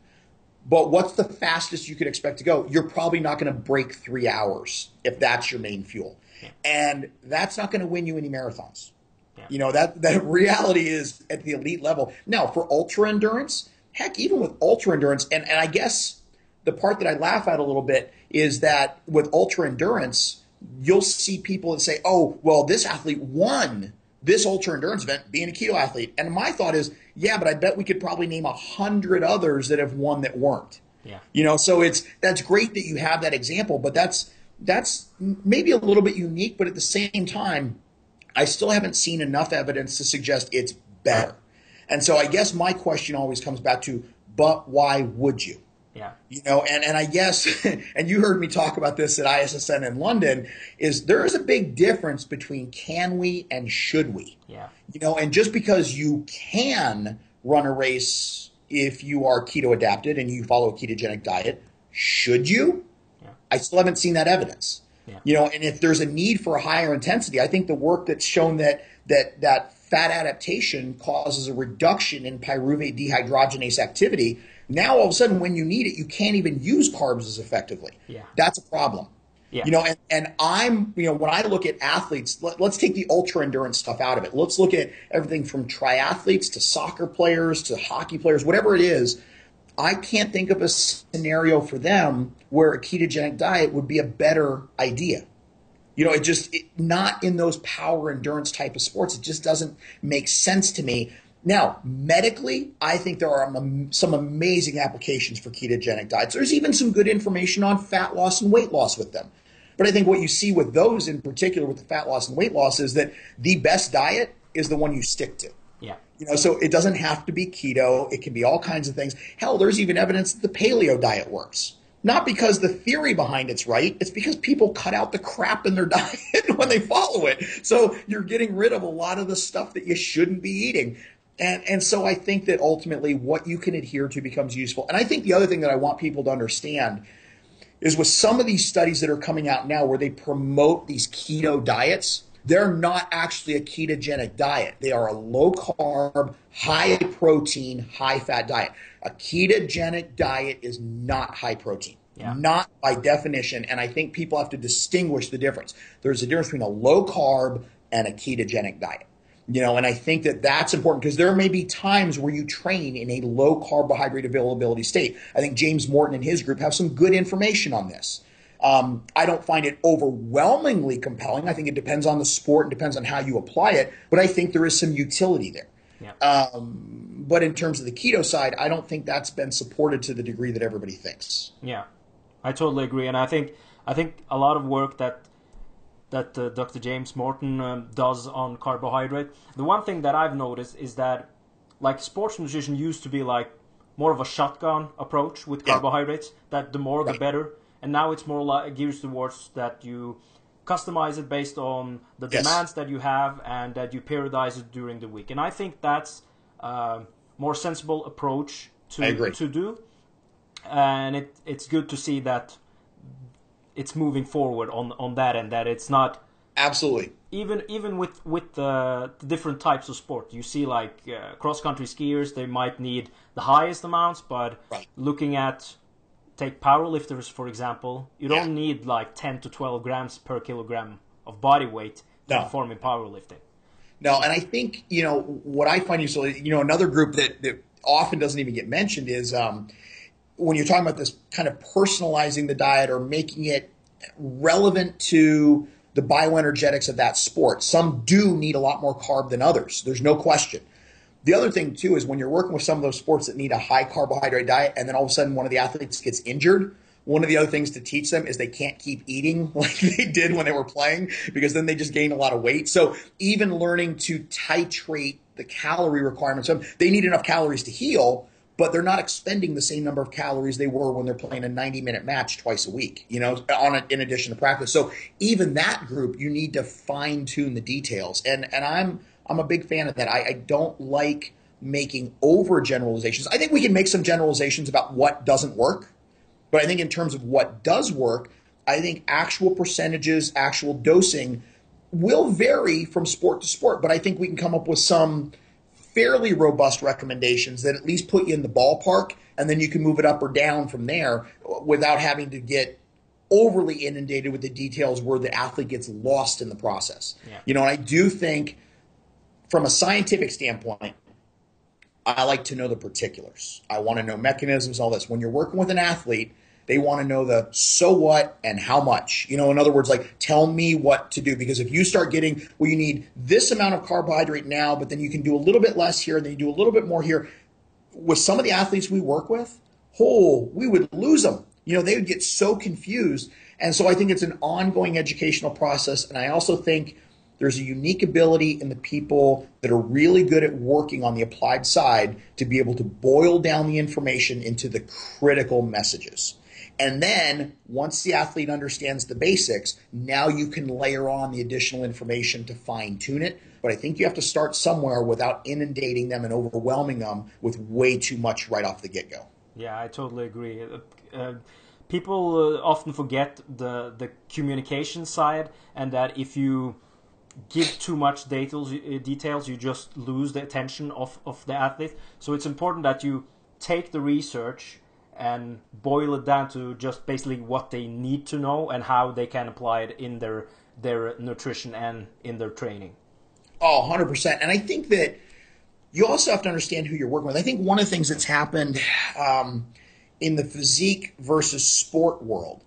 But what's the fastest you could expect to go? You're probably not going to break three hours if that's your main fuel. And that's not going to win you any marathons. Yeah. You know, that, that reality is at the elite level. Now, for ultra endurance, heck, even with ultra endurance, and, and I guess the part that I laugh at a little bit is that with ultra endurance, you'll see people and say, oh, well, this athlete won this ultra endurance event being a keto athlete. And my thought is, yeah, but I bet we could probably name a hundred others that have won that weren't. Yeah. You know, so it's that's great that you have that example, but that's that's maybe a little bit unique, but at the same time, I still haven't seen enough evidence to suggest it's better. And so I guess my question always comes back to, but why would you? Yeah. You know, and, and I guess, and you heard me talk about this at ISSN in London, is there is a big difference between can we and should we? Yeah. You know, and just because you can run a race if you are keto adapted and you follow a ketogenic diet, should you? I still haven't seen that evidence. Yeah. You know, and if there's a need for a higher intensity, I think the work that's shown that that that fat adaptation causes a reduction in pyruvate dehydrogenase activity. Now all of a sudden, when you need it, you can't even use carbs as effectively. Yeah. That's a problem. Yeah. You know, and, and I'm, you know, when I look at athletes, let, us take the ultra endurance stuff out of it. Let's look at everything from triathletes to soccer players to hockey players, whatever it is. I can't think of a scenario for them where a ketogenic diet would be a better idea. You know, it just it, not in those power endurance type of sports. It just doesn't make sense to me. Now, medically, I think there are some amazing applications for ketogenic diets. There's even some good information on fat loss and weight loss with them. But I think what you see with those in particular with the fat loss and weight loss is that the best diet is the one you stick to. You know, so it doesn't have to be keto. It can be all kinds of things. Hell, there's even evidence that the paleo diet works. Not because the theory behind it's right. It's because people cut out the crap in their diet when they follow it. So you're getting rid of a lot of the stuff that you shouldn't be eating. And, and so I think that ultimately what you can adhere to becomes useful. And I think the other thing that I want people to understand is with some of these studies that are coming out now where they promote these keto diets, they're not actually a ketogenic diet. They are a low carb, high protein, high fat diet. A ketogenic diet is not high protein. Yeah. Not by definition. And I think people have to distinguish the difference. There's a difference between a low carb and a ketogenic diet. You know, and I think that that's important because there may be times where you train in a low carbohydrate availability state. I think James Morton and his group have some good information on this. Um, I don't find it overwhelmingly compelling. I think it depends on the sport and depends on how you apply it, but I think there is some utility there. Yeah. Um, but in terms of the keto side, I don't think that's been supported to the degree that everybody thinks. Yeah, I totally agree, and I think I think a lot of work that that uh, Dr. James Morton um, does on carbohydrate. The one thing that I've noticed is that like sports nutrition used to be like more of a shotgun approach with Yeah. carbohydrates. That the more the Right. better, and now it's more like gears towards that you customize it based on the Yes. demands that you have and that you periodize it during the week. And I think that's a more sensible approach to to do and it it's good to see that it's moving forward on on that end that it's not Absolutely. Even even with with the, the different types of sport, you see like uh, cross country skiers, they might need the highest amounts, but right. looking at take powerlifters for example, you don't need like 10 to 12 grams per kilogram of body weight to no. perform in powerlifting. No, and I think you know what I find useful. You know, another group that, that often doesn't even get mentioned is um, when you're talking about this kind of personalizing the diet or making it relevant to the bioenergetics of that sport. Some do need a lot more carb than others. There's no question. The other thing too is when you're working with some of those sports that need a high carbohydrate diet, and then all of a sudden one of the athletes gets injured. One of the other things to teach them is they can't keep eating like they did when they were playing because then they just gain a lot of weight. So even learning to titrate the calorie requirements, of they need enough calories to heal, but they're not expending the same number of calories they were when they're playing a 90 minute match twice a week, you know, on a, in addition to practice. So even that group, you need to fine tune the details. And, and I'm, I'm a big fan of that. I, I don't like making over generalizations. I think we can make some generalizations about what doesn't work, but I think in terms of what does work, I think actual percentages, actual dosing will vary from sport to sport, but I think we can come up with some fairly robust recommendations that at least put you in the ballpark, and then you can move it up or down from there without having to get overly inundated with the details where the athlete gets lost in the process. Yeah. You know, and I do think from a scientific standpoint, I like to know the particulars. I want to know mechanisms, all this. When you're working with an athlete, they want to know the so what and how much. You know, in other words, like tell me what to do. Because if you start getting, well, you need this amount of carbohydrate now, but then you can do a little bit less here, and then you do a little bit more here. With some of the athletes we work with, oh, we would lose them. You know, they would get so confused. And so I think it's an ongoing educational process. And I also think there's a unique ability in the people that are really good at working on the applied side to be able to boil down the information into the critical messages. And then once the athlete understands the basics, now you can layer on the additional information to fine tune it. But I think you have to start somewhere without inundating them and overwhelming them with way too much right off the get go. Yeah, I totally agree. Uh, uh, people uh, often forget the the communication side, and that if you give too much details, uh, details, you just lose the attention of, of the athlete. So it's important that you take the research and boil it down to just basically what they need to know and how they can apply it in their their nutrition and in their training. Oh, 100%. And I think that you also have to understand who you're working with. I think one of the things that's happened um, in the physique versus sport world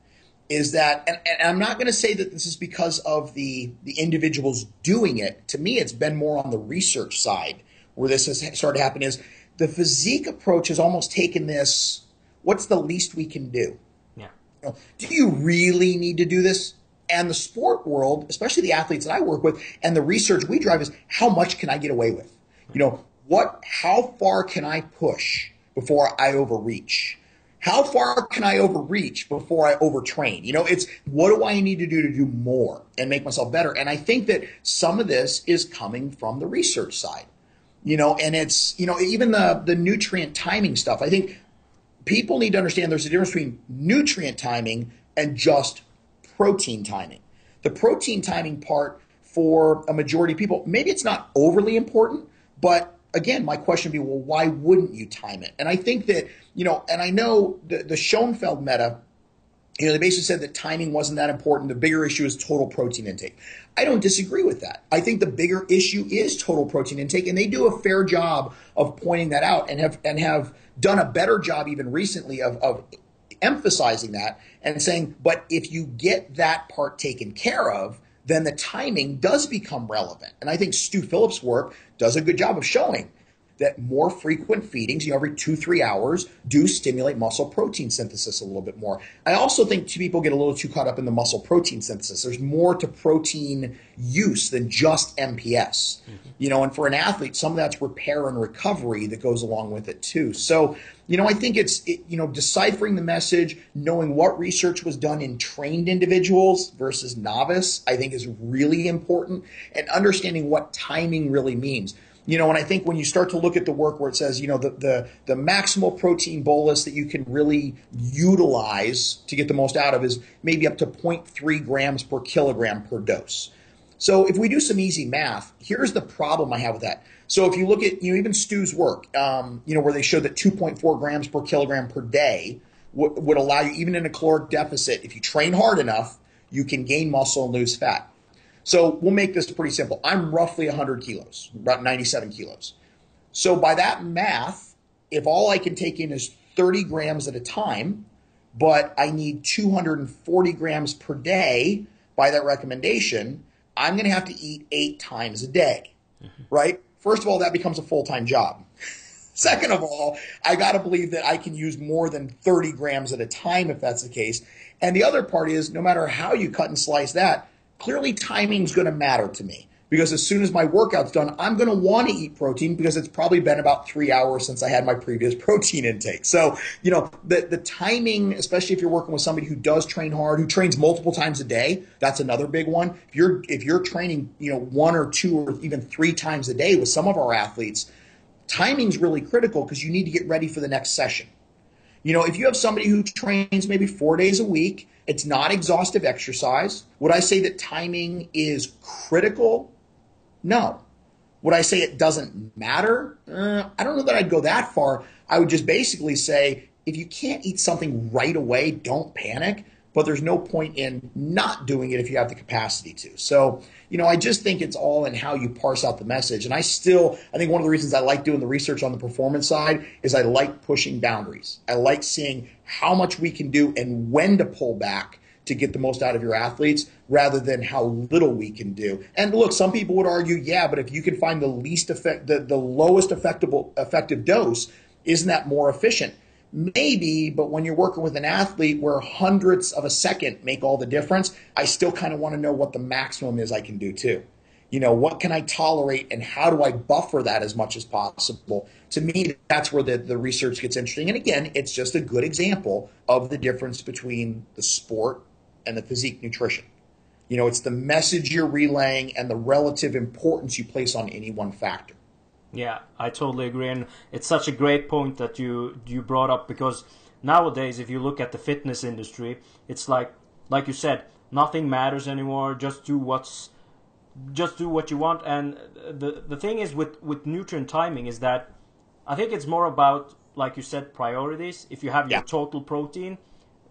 is that, and, and I'm not going to say that this is because of the, the individuals doing it. To me, it's been more on the research side where this has started to happen is the physique approach has almost taken this what's the least we can do? Yeah. You know, do you really need to do this? And the sport world, especially the athletes that I work with, and the research we drive is how much can I get away with? You know, what, how far can I push before I overreach? How far can I overreach before I overtrain? You know, it's what do I need to do to do more and make myself better? And I think that some of this is coming from the research side. You know, and it's, you know, even the the nutrient timing stuff. I think people need to understand there's a difference between nutrient timing and just protein timing. The protein timing part for a majority of people, maybe it's not overly important, but again, my question would be, well, why wouldn't you time it? And I think that, you know, and I know the, the Schoenfeld meta, you know, they basically said that timing wasn't that important. The bigger issue is total protein intake. I don't disagree with that. I think the bigger issue is total protein intake, and they do a fair job of pointing that out and have and have done a better job even recently of, of emphasizing that and saying, but if you get that part taken care of, then the timing does become relevant. And I think Stu Phillips' work does a good job of showing that more frequent feedings, you know, every two, three hours, do stimulate muscle protein synthesis a little bit more. I also think people get a little too caught up in the muscle protein synthesis. There's more to protein use than just MPS. Mm-hmm. You know, and for an athlete, some of that's repair and recovery that goes along with it too. So, you know, I think it's, it, you know, deciphering the message, knowing what research was done in trained individuals versus novice, I think is really important, and understanding what timing really means you know, and I think when you start to look at the work where it says, you know, the, the, the maximal protein bolus that you can really utilize to get the most out of is maybe up to 0.3 grams per kilogram per dose. So if we do some easy math, here's the problem I have with that. So if you look at you know even Stu's work, um, you know where they showed that 2.4 grams per kilogram per day w- would allow you even in a caloric deficit, if you train hard enough, you can gain muscle and lose fat. So we'll make this pretty simple. I'm roughly 100 kilos, about 97 kilos. So by that math, if all I can take in is 30 grams at a time, but I need 240 grams per day by that recommendation, I'm going to have to eat eight times a day, mm-hmm. right? First of all, that becomes a full time job. Second of all, I got to believe that I can use more than 30 grams at a time if that's the case. And the other part is no matter how you cut and slice that, clearly timing's going to matter to me because as soon as my workout's done, I'm going to want to eat protein because it's probably been about three hours since I had my previous protein intake. So, you know, the, the timing, especially if you're working with somebody who does train hard, who trains multiple times a day, that's another big one. If you're, if you're training, you know, one or two or even three times a day with some of our athletes, timing's really critical because you need to get ready for the next session. You know, if you have somebody who trains maybe four days a week, it's not exhaustive exercise. Would I say that timing is critical? No. Would I say it doesn't matter? Uh, I don't know that I'd go that far. I would just basically say if you can't eat something right away, don't panic. But there's no point in not doing it if you have the capacity to. So, you know, I just think it's all in how you parse out the message. And I still, I think one of the reasons I like doing the research on the performance side is I like pushing boundaries. I like seeing how much we can do and when to pull back to get the most out of your athletes rather than how little we can do. And look, some people would argue, yeah, but if you can find the least effect, the, the lowest effective, effective dose, isn't that more efficient? Maybe, but when you're working with an athlete where hundredths of a second make all the difference, I still kind of want to know what the maximum is I can do too. You know, what can I tolerate and how do I buffer that as much as possible? To me, that's where the, the research gets interesting. And again, it's just a good example of the difference between the sport and the physique nutrition. You know, it's the message you're relaying and the relative importance you place on any one factor. Yeah, I totally agree, and it's such a great point that you you brought up because nowadays, if you look at the fitness industry, it's like like you said, nothing matters anymore. Just do what's just do what you want. And the the thing is with with nutrient timing is that I think it's more about like you said priorities. If you have your total protein,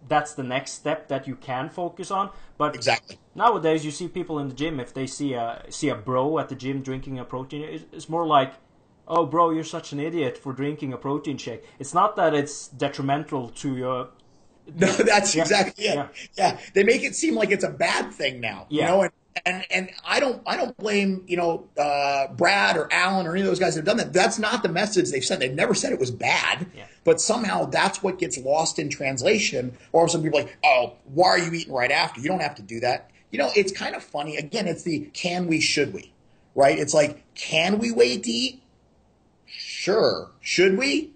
that's the next step that you can focus on. But exactly nowadays, you see people in the gym if they see a see a bro at the gym drinking a protein, it's more like, oh, bro, you're such an idiot for drinking a protein shake. It's not that it's detrimental to your. No, that's yeah, exactly it. yeah, yeah. They make it seem like it's a bad thing now. Yeah. You know, and and and I don't I don't blame you know uh, Brad or Alan or any of those guys that have done that. That's not the message they've sent. They've never said it was bad, yeah. but somehow that's what gets lost in translation. Or some people are like, oh, why are you eating right after? You don't have to do that. You know, it's kind of funny. Again, it's the can we, should we, right? It's like, can we wait to eat? Sure. Should we?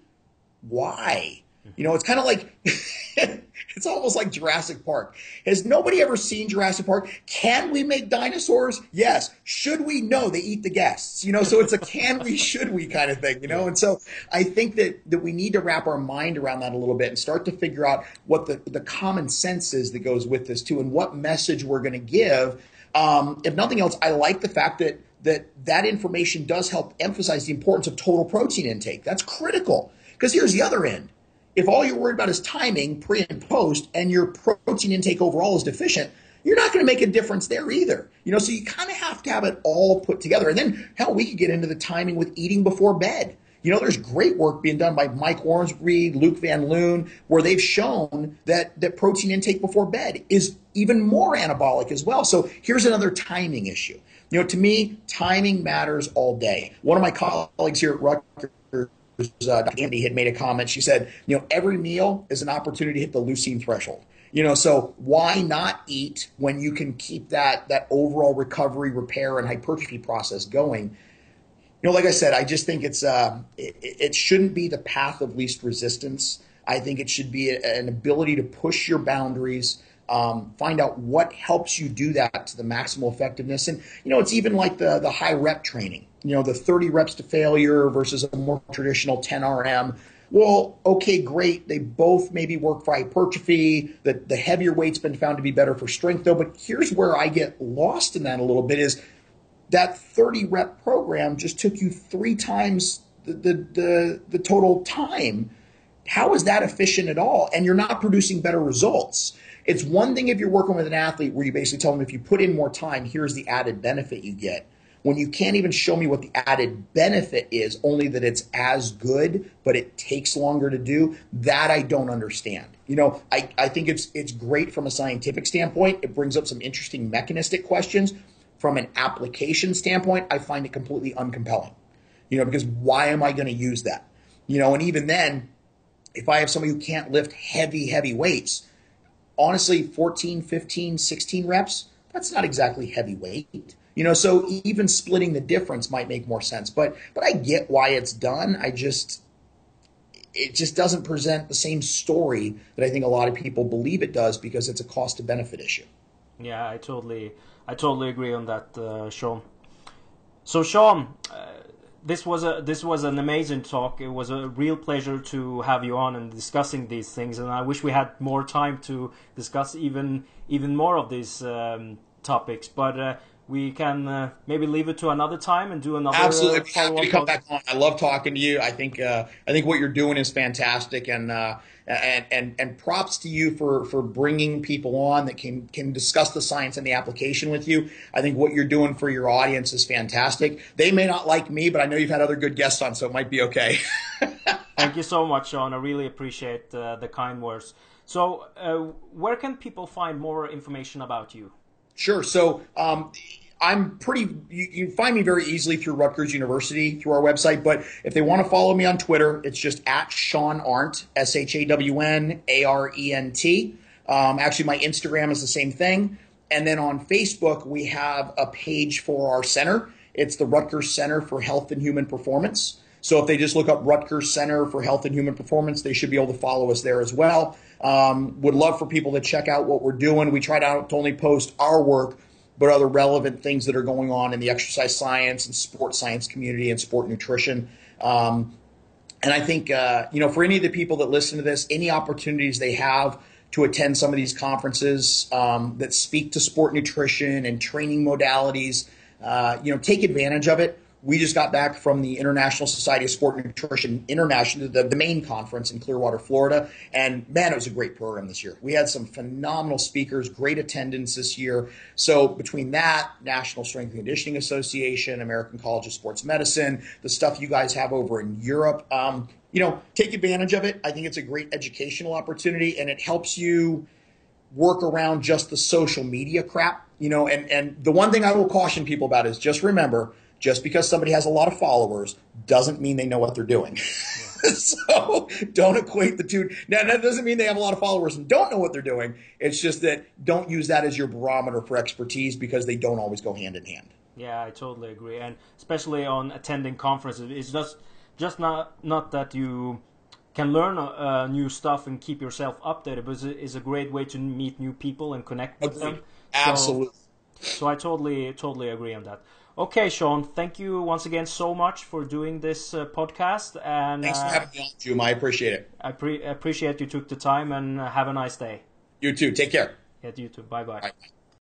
Why? You know, it's kind of like it's almost like Jurassic Park. Has nobody ever seen Jurassic Park? Can we make dinosaurs? Yes. Should we? No, they eat the guests. You know, so it's a can we, should we kind of thing, you know? And so I think that, that we need to wrap our mind around that a little bit and start to figure out what the, the common sense is that goes with this too and what message we're going to give. Um, if nothing else, I like the fact that that that information does help emphasize the importance of total protein intake. That's critical. Because here's the other end if all you're worried about is timing pre and post and your protein intake overall is deficient, you're not going to make a difference there either. You know, so you kind of have to have it all put together. And then, hell, we could get into the timing with eating before bed. You know, there's great work being done by Mike Ormsbee, Luc Van Loon, where they've shown that, that protein intake before bed is even more anabolic as well. So here's another timing issue. You know, to me, timing matters all day. One of my colleagues here at Rutgers uh, Andy had made a comment. She said, you know, every meal is an opportunity to hit the leucine threshold. You know, so why not eat when you can keep that that overall recovery, repair, and hypertrophy process going? You know, like I said, I just think it's uh, it, it shouldn't be the path of least resistance. I think it should be an ability to push your boundaries, um, find out what helps you do that to the maximal effectiveness. And you know, it's even like the the high rep training you know, the 30 reps to failure versus a more traditional 10 RM. well, okay, great. They both maybe work for hypertrophy. The, the heavier weight's been found to be better for strength, though. But here's where I get lost in that a little bit is that 30 rep program just took you three times the, the, the, the total time. How is that efficient at all? And you're not producing better results. It's one thing if you're working with an athlete where you basically tell them if you put in more time, here's the added benefit you get when you can't even show me what the added benefit is, only that it's as good, but it takes longer to do, that I don't understand. You know, I, I think it's it's great from a scientific standpoint. It brings up some interesting mechanistic questions. From an application standpoint, I find it completely uncompelling. You know, because why am I going to use that? You know, and even then, if I have somebody who can't lift heavy, heavy weights, honestly, 14, 15, 16 reps, that's not exactly heavy weight. You know, so even splitting the difference might make more sense. But but I get why it's done. I just it just doesn't present the same story that I think a lot of people believe it does because it's a cost to benefit issue. Yeah, I totally I totally agree on that, uh, Shawn. So Shawn, uh, this was a this was an amazing talk. It was a real pleasure to have you on and discussing these things. And I wish we had more time to discuss even even more of these um, topics. But uh, we can uh, maybe leave it to another time and do another. Uh, Absolutely, uh, happy to come back on. I love talking to you. I think uh, I think what you're doing is fantastic, and uh, and and and props to you for for bringing people on that can can discuss the science and the application with you. I think what you're doing for your audience is fantastic. They may not like me, but I know you've had other good guests on, so it might be okay. Thank you so much, Shawn. I really appreciate uh, the kind words. So, where can people find more information about you? Sure. So um, I'm pretty, you, you find me very easily through Rutgers University, through our website. But if they want to follow me on Twitter, it's just at Shawn Arent, S H A W N A R E N T. Um, actually, my Instagram is the same thing. And then on Facebook, we have a page for our center. It's the Rutgers Center for Health and Human Performance. So if they just look up Rutgers Center for Health and Human Performance, they should be able to follow us there as well. Um, would love for people to check out what we're doing. We try to only post our work, but other relevant things that are going on in the exercise science and sports science community and sport nutrition. Um, and I think, uh, you know, for any of the people that listen to this, any opportunities they have to attend some of these conferences um, that speak to sport nutrition and training modalities, uh, you know, take advantage of it we just got back from the International Society of Sport Nutrition International, the, the main conference in Clearwater, Florida. And man, it was a great program this year. We had some phenomenal speakers, great attendance this year. So between that, National Strength and Conditioning Association, American College of Sports Medicine, the stuff you guys have over in Europe, um, you know, take advantage of it. I think it's a great educational opportunity and it helps you work around just the social media crap, you know, and, and the one thing I will caution people about is just remember, just because somebody has a lot of followers doesn't mean they know what they're doing. So don't equate the two. Now, that doesn't mean they have a lot of followers and don't know what they're doing. It's just that don't use that as your barometer for expertise because they don't always go hand in hand. Yeah, I totally agree, and especially on attending conferences, it's just just not not that you can learn uh, new stuff and keep yourself updated, but it's a great way to meet new people and connect with Agreed. them. Absolutely. So, so I totally totally agree on that. Okay, Shawn, thank you once again so much for doing this uh, podcast. And thanks for uh, having me on, Jum. I appreciate it. I pre- appreciate you took the time, and uh, have a nice day. You too. Take care. Yeah, you too. Bye-bye. bye bye